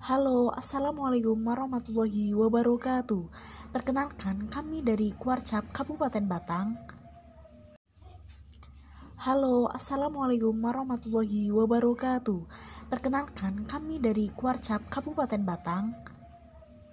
Halo, Assalamualaikum warahmatullahi wabarakatuh. Perkenalkan, kami dari Kuarcap Kabupaten Batang. Halo, Assalamualaikum warahmatullahi wabarakatuh. Perkenalkan, kami dari Kuarcap Kabupaten Batang.